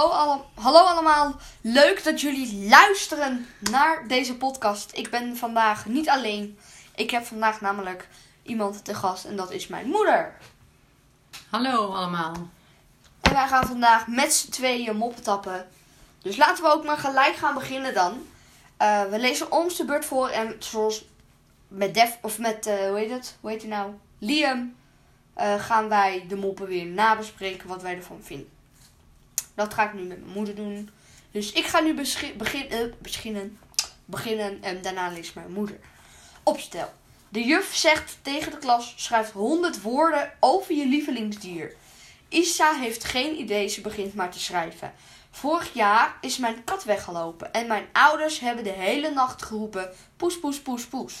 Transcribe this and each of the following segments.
Hallo, alle- hallo allemaal, leuk dat jullie luisteren naar deze podcast. Ik ben vandaag niet alleen. Ik heb vandaag namelijk iemand te gast en dat is mijn moeder. Hallo allemaal. En wij gaan vandaag met z'n tweeën moppen tappen. Dus laten we ook maar gelijk gaan beginnen dan. Eh, we lezen ons de beurt voor en zoals met Def, of met, eh, hoe heet het? Hoe heet hij nou? Liam. eh, gaan wij de moppen weer nabespreken wat wij ervan vinden. Dat ga ik nu met mijn moeder doen. Dus ik ga nu begin, eh, beginnen, beginnen en daarna leest mijn moeder. Opstel. De juf zegt tegen de klas: schrijf 100 woorden over je lievelingsdier. Isa heeft geen idee, ze begint maar te schrijven. Vorig jaar is mijn kat weggelopen en mijn ouders hebben de hele nacht geroepen: poes, poes, poes, poes.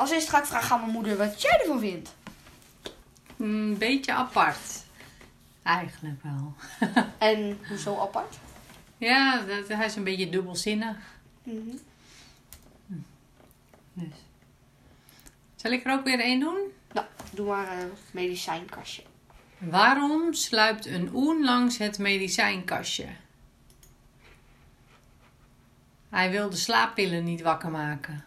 Als eerste ga ik vragen aan mijn moeder wat jij ervan vindt. Een beetje apart. Eigenlijk wel. En hoezo apart? ja, dat, hij is een beetje dubbelzinnig. Mhm. Dus. Zal ik er ook weer één doen? Nou, doe maar een medicijnkastje. Waarom sluipt een oen langs het medicijnkastje? Hij wil de slaappillen niet wakker maken.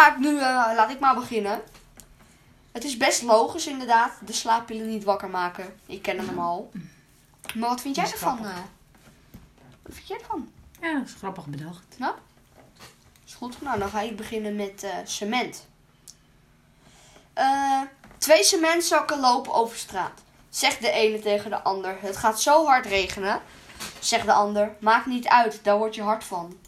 Ga ik nu, eh, laat ik maar beginnen. Het is best logisch inderdaad, de slaappillen niet wakker maken. Ik ken hem al. Maar wat vind jij ervan? eh? wat vind jij ervan? Ja, dat is grappig bedacht. Nou, is goed. Nou, dan ga ik beginnen met eh, cement. Twee cementzakken lopen over straat. Zegt de ene tegen de ander. Het gaat zo hard regenen. Zegt de ander. Maakt niet uit, daar word je hard van.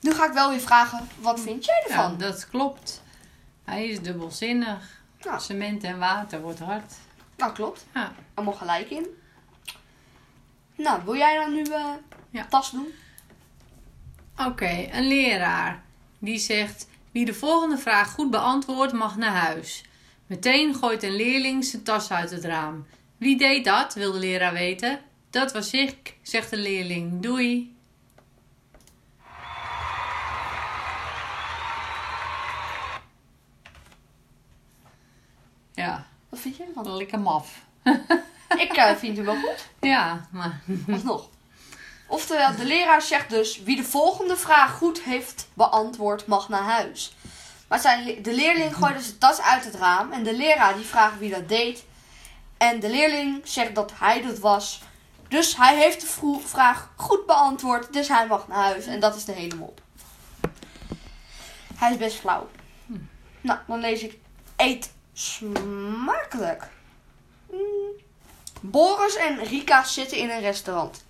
Nu ga ik wel weer vragen, wat vind jij Ja, ervan? dat klopt. Hij is dubbelzinnig. Cement en water wordt hard. Nou, klopt. Ja. Allemaal gelijk in. Nou, wil jij dan nu Ja. tas doen? Oké, een leraar die zegt: Wie de volgende vraag goed beantwoordt, mag naar huis. Meteen gooit een leerling zijn tas uit het raam. Wie deed dat? wil de leraar weten. Dat was ik, zegt de leerling. Doei. Ja, Wat vind jij ervan? lekker maf. Ik eh, vind hem wel goed. Ja, maar Alsnog. Oftewel, de leraar zegt dus: wie de volgende vraag goed heeft beantwoord, mag naar huis. Maar zijn, de leerling gooide zijn tas uit het raam en de leraar die vraagt wie dat deed. En de leerling zegt dat hij dat was. Dus hij heeft de vraag goed beantwoord, dus hij mag naar huis. En dat is de hele mop. Hij is best flauw. Nou, dan lees ik: eet smakelijk. Mm. Boris en Rika zitten in een restaurant.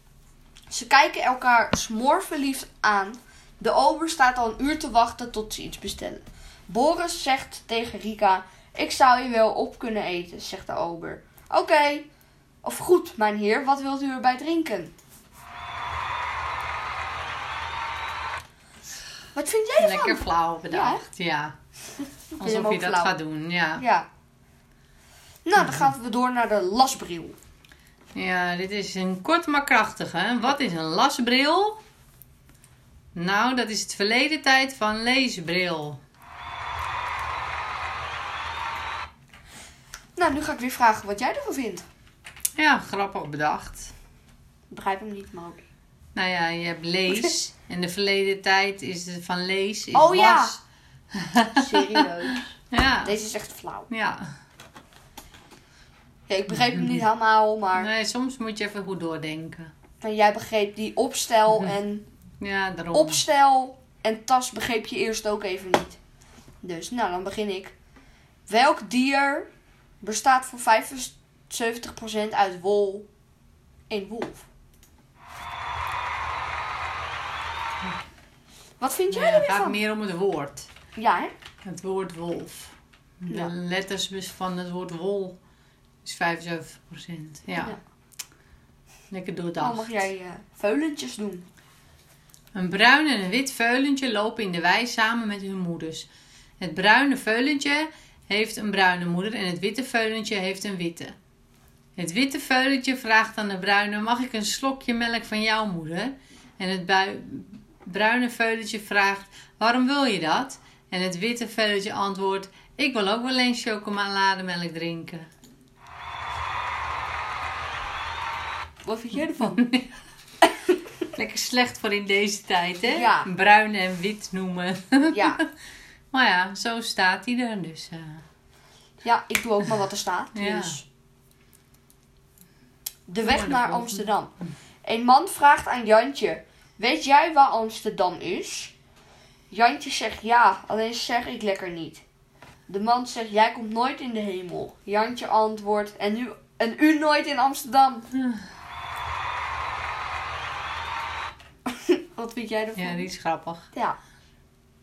Ze kijken elkaar smoorverliefd aan. De ober staat al een uur te wachten tot ze iets bestellen. Boris zegt tegen Rika: Ik zou je wel op kunnen eten, zegt de ober. Oké. Of goed, mijn heer, wat wilt u erbij drinken? Wat vind jij ervan? lekker flauw bedacht. Ja. Alsof je dat flauw? gaat doen, ja. Ja. Nou, dan gaan we door naar de lasbril. Ja, dit is een kort maar krachtig. Hè? Wat is een lasbril? Nou, dat is het verleden tijd van leesbril. Nou, nu ga ik weer vragen wat jij ervan vindt. Ja, grappig bedacht. Ik begrijp hem niet, maar ook. Nou ja, je hebt lees. En de verleden tijd is van lees is Oh ja. Serieus. Ja. Deze is echt flauw. Ja. Ja, ik begreep hem niet helemaal, maar Nee, soms moet je even goed doordenken. maar jij begreep die opstel en Ja, daarom. opstel en tas begreep je eerst ook even niet. Dus, nou, dan begin ik. Welk dier bestaat voor 75% uit wol? Een wolf. Wat vind jij Ja, er het weer gaat van? meer om het woord. Ja, hè? Het woord wolf. De Ja. letters van het woord wol is 75%. Ja. Ja. Lekker Dan doordacht. mag jij eh, veulentjes doen. Een bruin en een wit veulentje lopen in de wei samen met hun moeders. Het bruine veulentje heeft een bruine moeder en het witte veulentje heeft een witte. Het witte veulentje vraagt aan de bruine: Mag ik een slokje melk van jouw moeder? En het bruine veulentje vraagt: Waarom wil je dat? En het witte veulentje antwoordt: Ik wil ook wel eens chocolademelk drinken. Wat vind jij ervan? Lekker slecht voor in deze tijd, hè? Ja. Bruin en wit noemen. ja. maar ja, zo staat hij er dus. eh. ja, ik doe ook maar wat er staat. Ja. Dus. De weg naar. Amsterdam. Een man vraagt aan Jantje: Weet jij waar Amsterdam is? Jantje zegt ja, alleen zeg ik lekker niet. De man zegt: Jij komt nooit in de hemel. Jantje antwoordt: En u, en u nooit in Amsterdam. Wat vind jij ervan? Ja, die is grappig. Ja.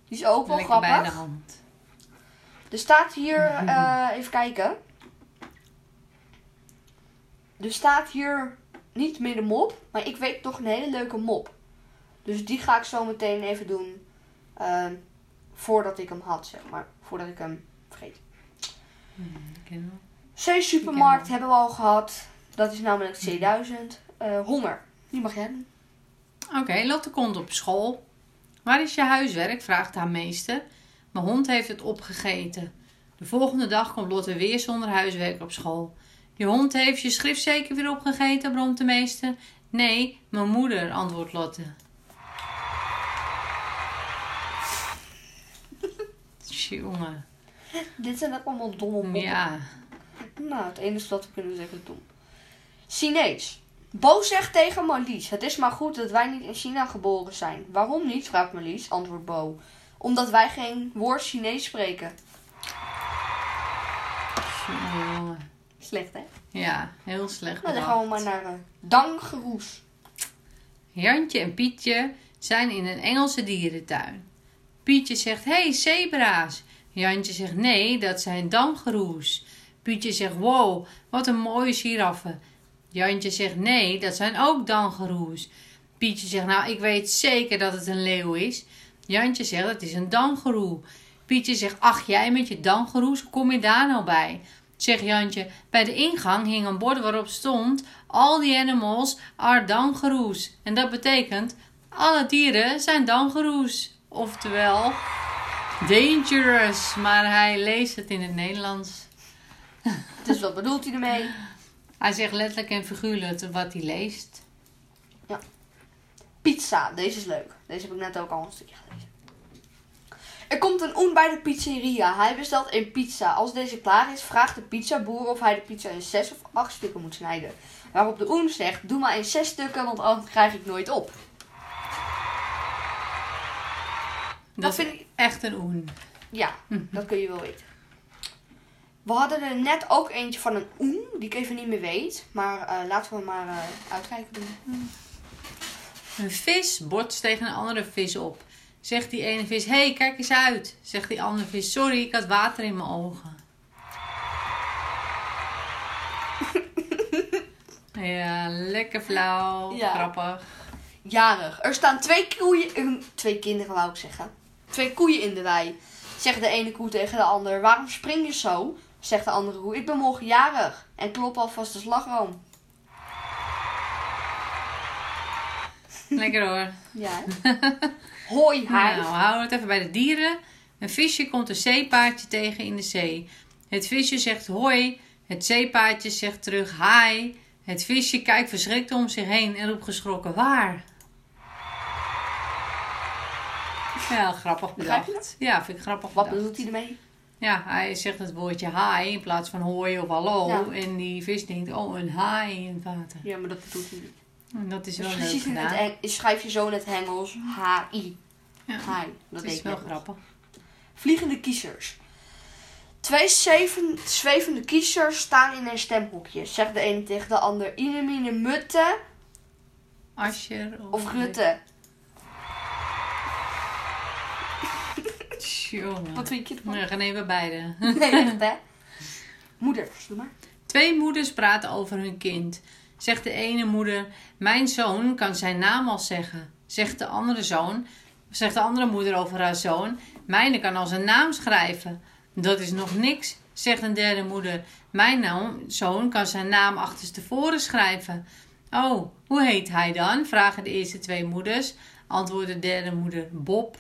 Die is ook wel Lekker bij de grappig. hand. Er staat hier, eh, even kijken. Er staat hier niet meer de mop, maar ik weet nog een hele leuke mop. Dus die ga ik zo meteen even doen. Ehm, voordat ik hem had, zeg maar. Voordat ik hem vergeet. Ik ken wel. C-supermarkt hebben we al gehad. Dat is namelijk C1000. Eh, honger. Die mag jij. Oké, Lotte komt op school. Waar is je huiswerk? vraagt haar meester. Mijn hond heeft het opgegeten. De volgende dag komt Lotte weer zonder huiswerk op school. Je hond heeft je schrift zeker weer opgegeten, bromt de meester. Nee, mijn moeder, antwoordt Lotte. Jongen, Dit zijn ook allemaal domme moppen. ja. Nou, het enige wat we kunnen zeggen is dom. Chinees. Bo zegt tegen Marlies: Het is maar goed dat wij niet in China geboren zijn. Waarom niet? vraagt Marlies. Antwoordt Bo. Omdat wij geen woord Chinees spreken. Jongen. Slecht, hè? Ja, heel slecht Nou, dan gaan we maar naar uh, Dangeroes. Jantje en Pietje zijn in een Engelse dierentuin. Pietje zegt: hey, zebra's. Jantje zegt: nee, dat zijn damgeroes. Pietje zegt: wow, wat een mooie giraffen. Jantje zegt: nee, dat zijn ook dangeroes. Pietje zegt: nou, ik weet zeker dat het een leeuw is. Jantje zegt: het is een dangeroe. Pietje zegt: ach, jij met je dangeroes, kom je daar nou bij? Zegt Jantje: bij de ingang hing een bord waarop stond: All the animals are dangeroes. En dat betekent: alle dieren zijn dangeroes. Oftewel, dangerous. Maar hij leest het in het Nederlands. Dus wat bedoelt hij ermee? Hij zegt letterlijk en figuurlijk wat hij leest. Pizza. Deze is leuk. Deze heb ik net ook al een stukje gelezen. Er komt een oen bij de pizzeria. Hij bestelt een pizza. Als deze klaar is, vraagt de pizzaboer of hij de pizza in zes of acht stukken moet snijden. Waarop de oen zegt, doe maar in zes stukken, want anders krijg ik nooit op. Dat, vind ik- echt een oen. Ja, dat kun je wel weten. We hadden er net ook eentje van een oen, die ik even niet meer weet. Maar eh, laten we maar eh, uitkijken doen. Een vis botst tegen een andere vis op. Zegt die ene vis: hey, kijk eens uit. Zegt die andere vis: sorry, ik had water in mijn ogen. Ja, lekker flauw. Ja. Grappig. Jarig. Er staan twee koeien, eh, twee kinderen wou ik zeggen. Twee koeien in de wei. Zegt de ene koe tegen de ander, waarom spring je zo? Zegt de andere koe, ik ben morgen jarig. En klop alvast de slagroom. Lekker hoor. Ja? Hoi, hij. Nou, houden we het even bij de dieren. Een visje komt een zeepaardje tegen in de zee. Het visje zegt hoi. Het zeepaardje zegt terug hi. Het visje kijkt verschrikt om zich heen en roept geschrokken waar. Ja, grappig bedacht. Ja, vind ik grappig Wat bedacht. bedoelt hij ermee? Ja, hij zegt het woordje hi in plaats van hoi of hallo. Ja. En die vis denkt, oh, een hi in het water. Ja, maar dat bedoelt hij niet. En dat is Dus wel leuk het gedaan. Schrijf je zo in het Engels H-I. Ja, Hi. Dat is wel grappig. Vliegende kiezers. Twee zeven, zwevende kiezers staan in een stemhokje. Zegt de ene tegen de ander: Inemine Mutte Ascher of Rutte. Jongen. Wat vind je ervan? We gaan even beide. Nee, echt hè? Moeders, doe maar. Twee moeders praten over hun kind. Zegt de ene moeder: Mijn zoon kan zijn naam al zeggen. Zegt de andere zoon, zegt de andere moeder over haar zoon: Mijne kan al zijn naam schrijven. Dat is nog niks, zegt een derde moeder. Mijn naam, zoon kan zijn naam achterstevoren schrijven. Oh, hoe heet hij dan? Vragen de eerste twee moeders. Antwoordt de derde moeder Bob.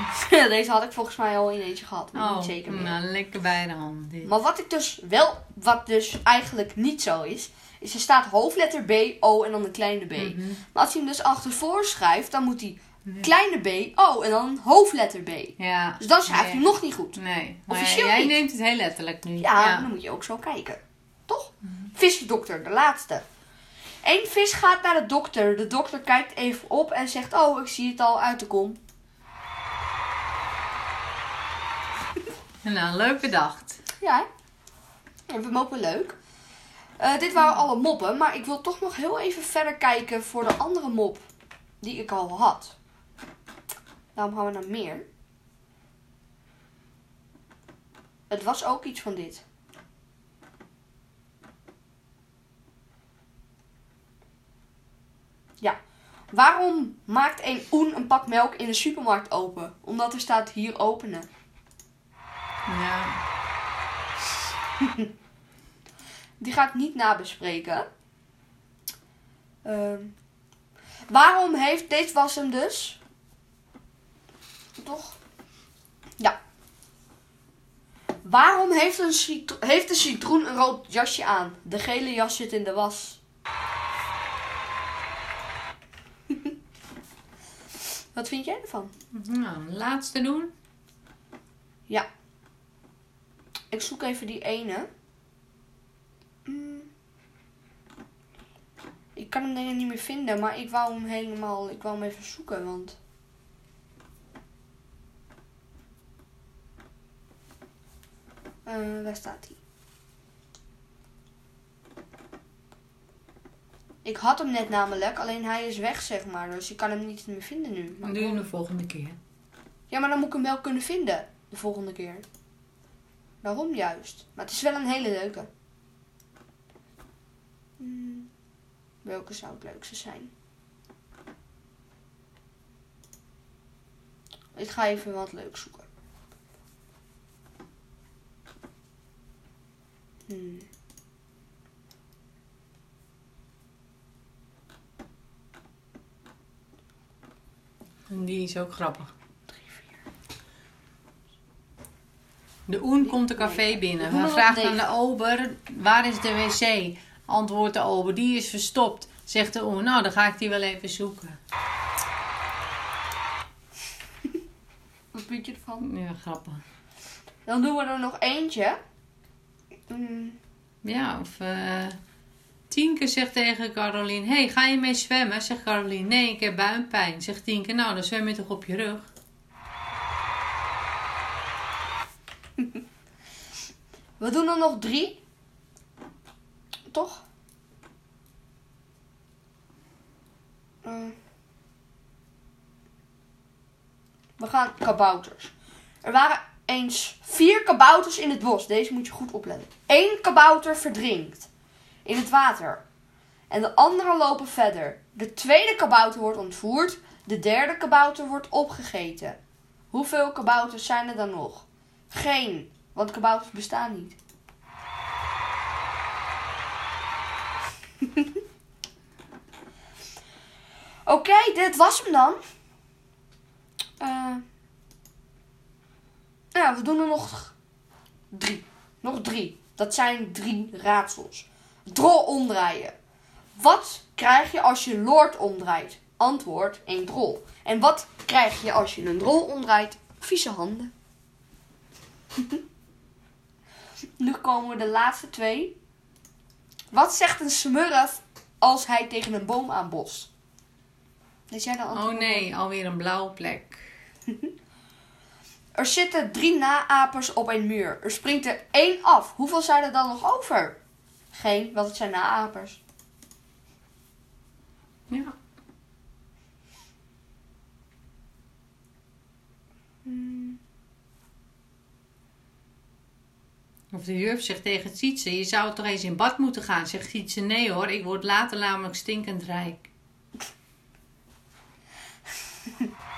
Deze had ik volgens mij al in eentje gehad. Maar Oh, niet zeker meer. nou, lekker bij de hand. dit. Maar wat ik dus wel, wat dus eigenlijk niet zo is, is er staat hoofdletter B, O en dan een kleine b. Mhm. Maar als hij hem dus achtervoor schrijft, dan moet hij kleine b, O en dan hoofdletter B. Ja. Dus dan schrijft Nee. hij nog niet goed. Nee, maar Officieel jij niet. neemt het heel letterlijk nu. Ja, dan moet je ook zo kijken. Toch? Visdokter, de laatste. Eén vis gaat naar de dokter. De dokter kijkt even op en zegt: Oh, ik zie het al uit de kom. Nou, leuk bedacht. Ja, ook wel leuk. Eh, dit waren alle moppen, maar ik wil toch nog heel even verder kijken voor de andere mop die ik al had. Daarom gaan we naar meer. Het was ook iets van dit. Ja. Waarom maakt een oen een pak melk in de supermarkt open? Omdat er staat hier openen. Die ga ik niet nabespreken. Ehm, waarom heeft... Dit was hem dus. Toch? Ja. Waarom heeft een, citro- heeft een citroen een rood jasje aan? De gele jas zit in de was. Wat vind jij ervan? Nou, laatste doen. Ja. Ik zoek even die ene. Mm. Ik kan hem denk ik niet meer vinden, maar ik wou hem helemaal, ik wou hem even zoeken, want... Eh, waar staat hij? Ik had hem net namelijk, alleen hij is weg, zeg maar. Dus ik kan hem niet meer vinden nu. Maar doe je hem de volgende keer. ja, maar dan moet ik hem wel kunnen vinden de volgende keer. Waarom juist? Maar het is wel een hele leuke. Hmm, welke zou het leukste zijn? Ik ga even wat leuks zoeken. Hmm. En die is ook grappig. De Oen komt de café binnen. Nog vraagt aan de ober, waar is de wc? Antwoordt de ober, die is verstopt. Zegt de Oen, nou dan ga ik die wel even zoeken. Wat vind je ervan? Ja, grappig. Dan doen we er nog eentje. Hmm, Ja, of eh Tienke zegt tegen Carolien, hey, ga je mee zwemmen? Zegt Carolien, nee, ik heb buikpijn. Zegt Tienke, nou dan zwem je toch op je rug? We doen er nog drie. Toch? Eh. we gaan kabouters. Er waren eens vier kabouters in het bos. Deze moet je goed opletten. Eén kabouter verdrinkt in het water. En de anderen lopen verder. De tweede kabouter wordt ontvoerd. De derde kabouter wordt opgegeten. Hoeveel kabouters zijn er dan nog? Geen, want kabouters bestaan niet. Oké, dit was hem dan. Eh, ja, we doen er nog drie. Nog drie. Dat zijn drie raadsels. Drol omdraaien. Wat krijg je als je Lord omdraait? Antwoord, een drol. En wat krijg je als je een drol omdraait? Vieze handen. nu komen de laatste twee. Wat zegt een smurf als hij tegen een boom aanbost? Weet jij? Oh nee, alweer een blauwe plek. Er zitten drie naapers op een muur. Er springt er één af. Hoeveel zijn er dan nog over? Geen, want het zijn naapers. Ja. Of de juf zegt tegen Sietse, je zou toch eens in bad moeten gaan. Zegt Sietse, nee hoor, ik word later namelijk stinkend rijk.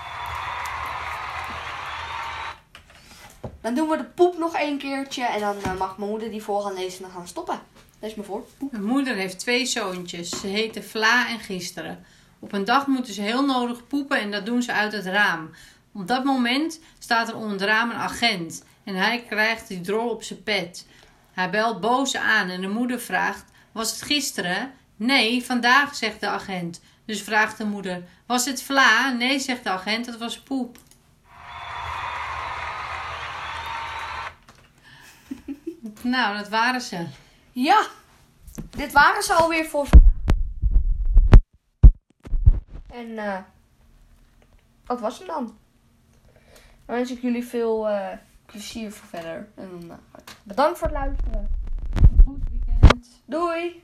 Dan doen we de poep nog één keertje. En dan eh, mag mijn moeder die voor gaan lezen en dan gaan we stoppen. Lees me voor. Een moeder heeft twee zoontjes. Ze heten Vla en Gisteren. Op een dag moeten ze heel nodig poepen en dat doen ze uit het raam. Op dat moment staat er onder het raam een agent en hij krijgt die drol op zijn pet. Hij belt boos aan en de moeder vraagt: Was het gisteren? Nee, vandaag, zegt de agent. Dus vraagt de moeder: Was het Vla? Nee, zegt de agent, dat was poep. nou, dat waren ze. Ja, dit waren ze alweer voor vandaag. En eh wat was hem dan? Dan wens ik jullie veel eh, plezier voor verder. En dan, eh, bedankt voor het luisteren. Goed weekend. Doei!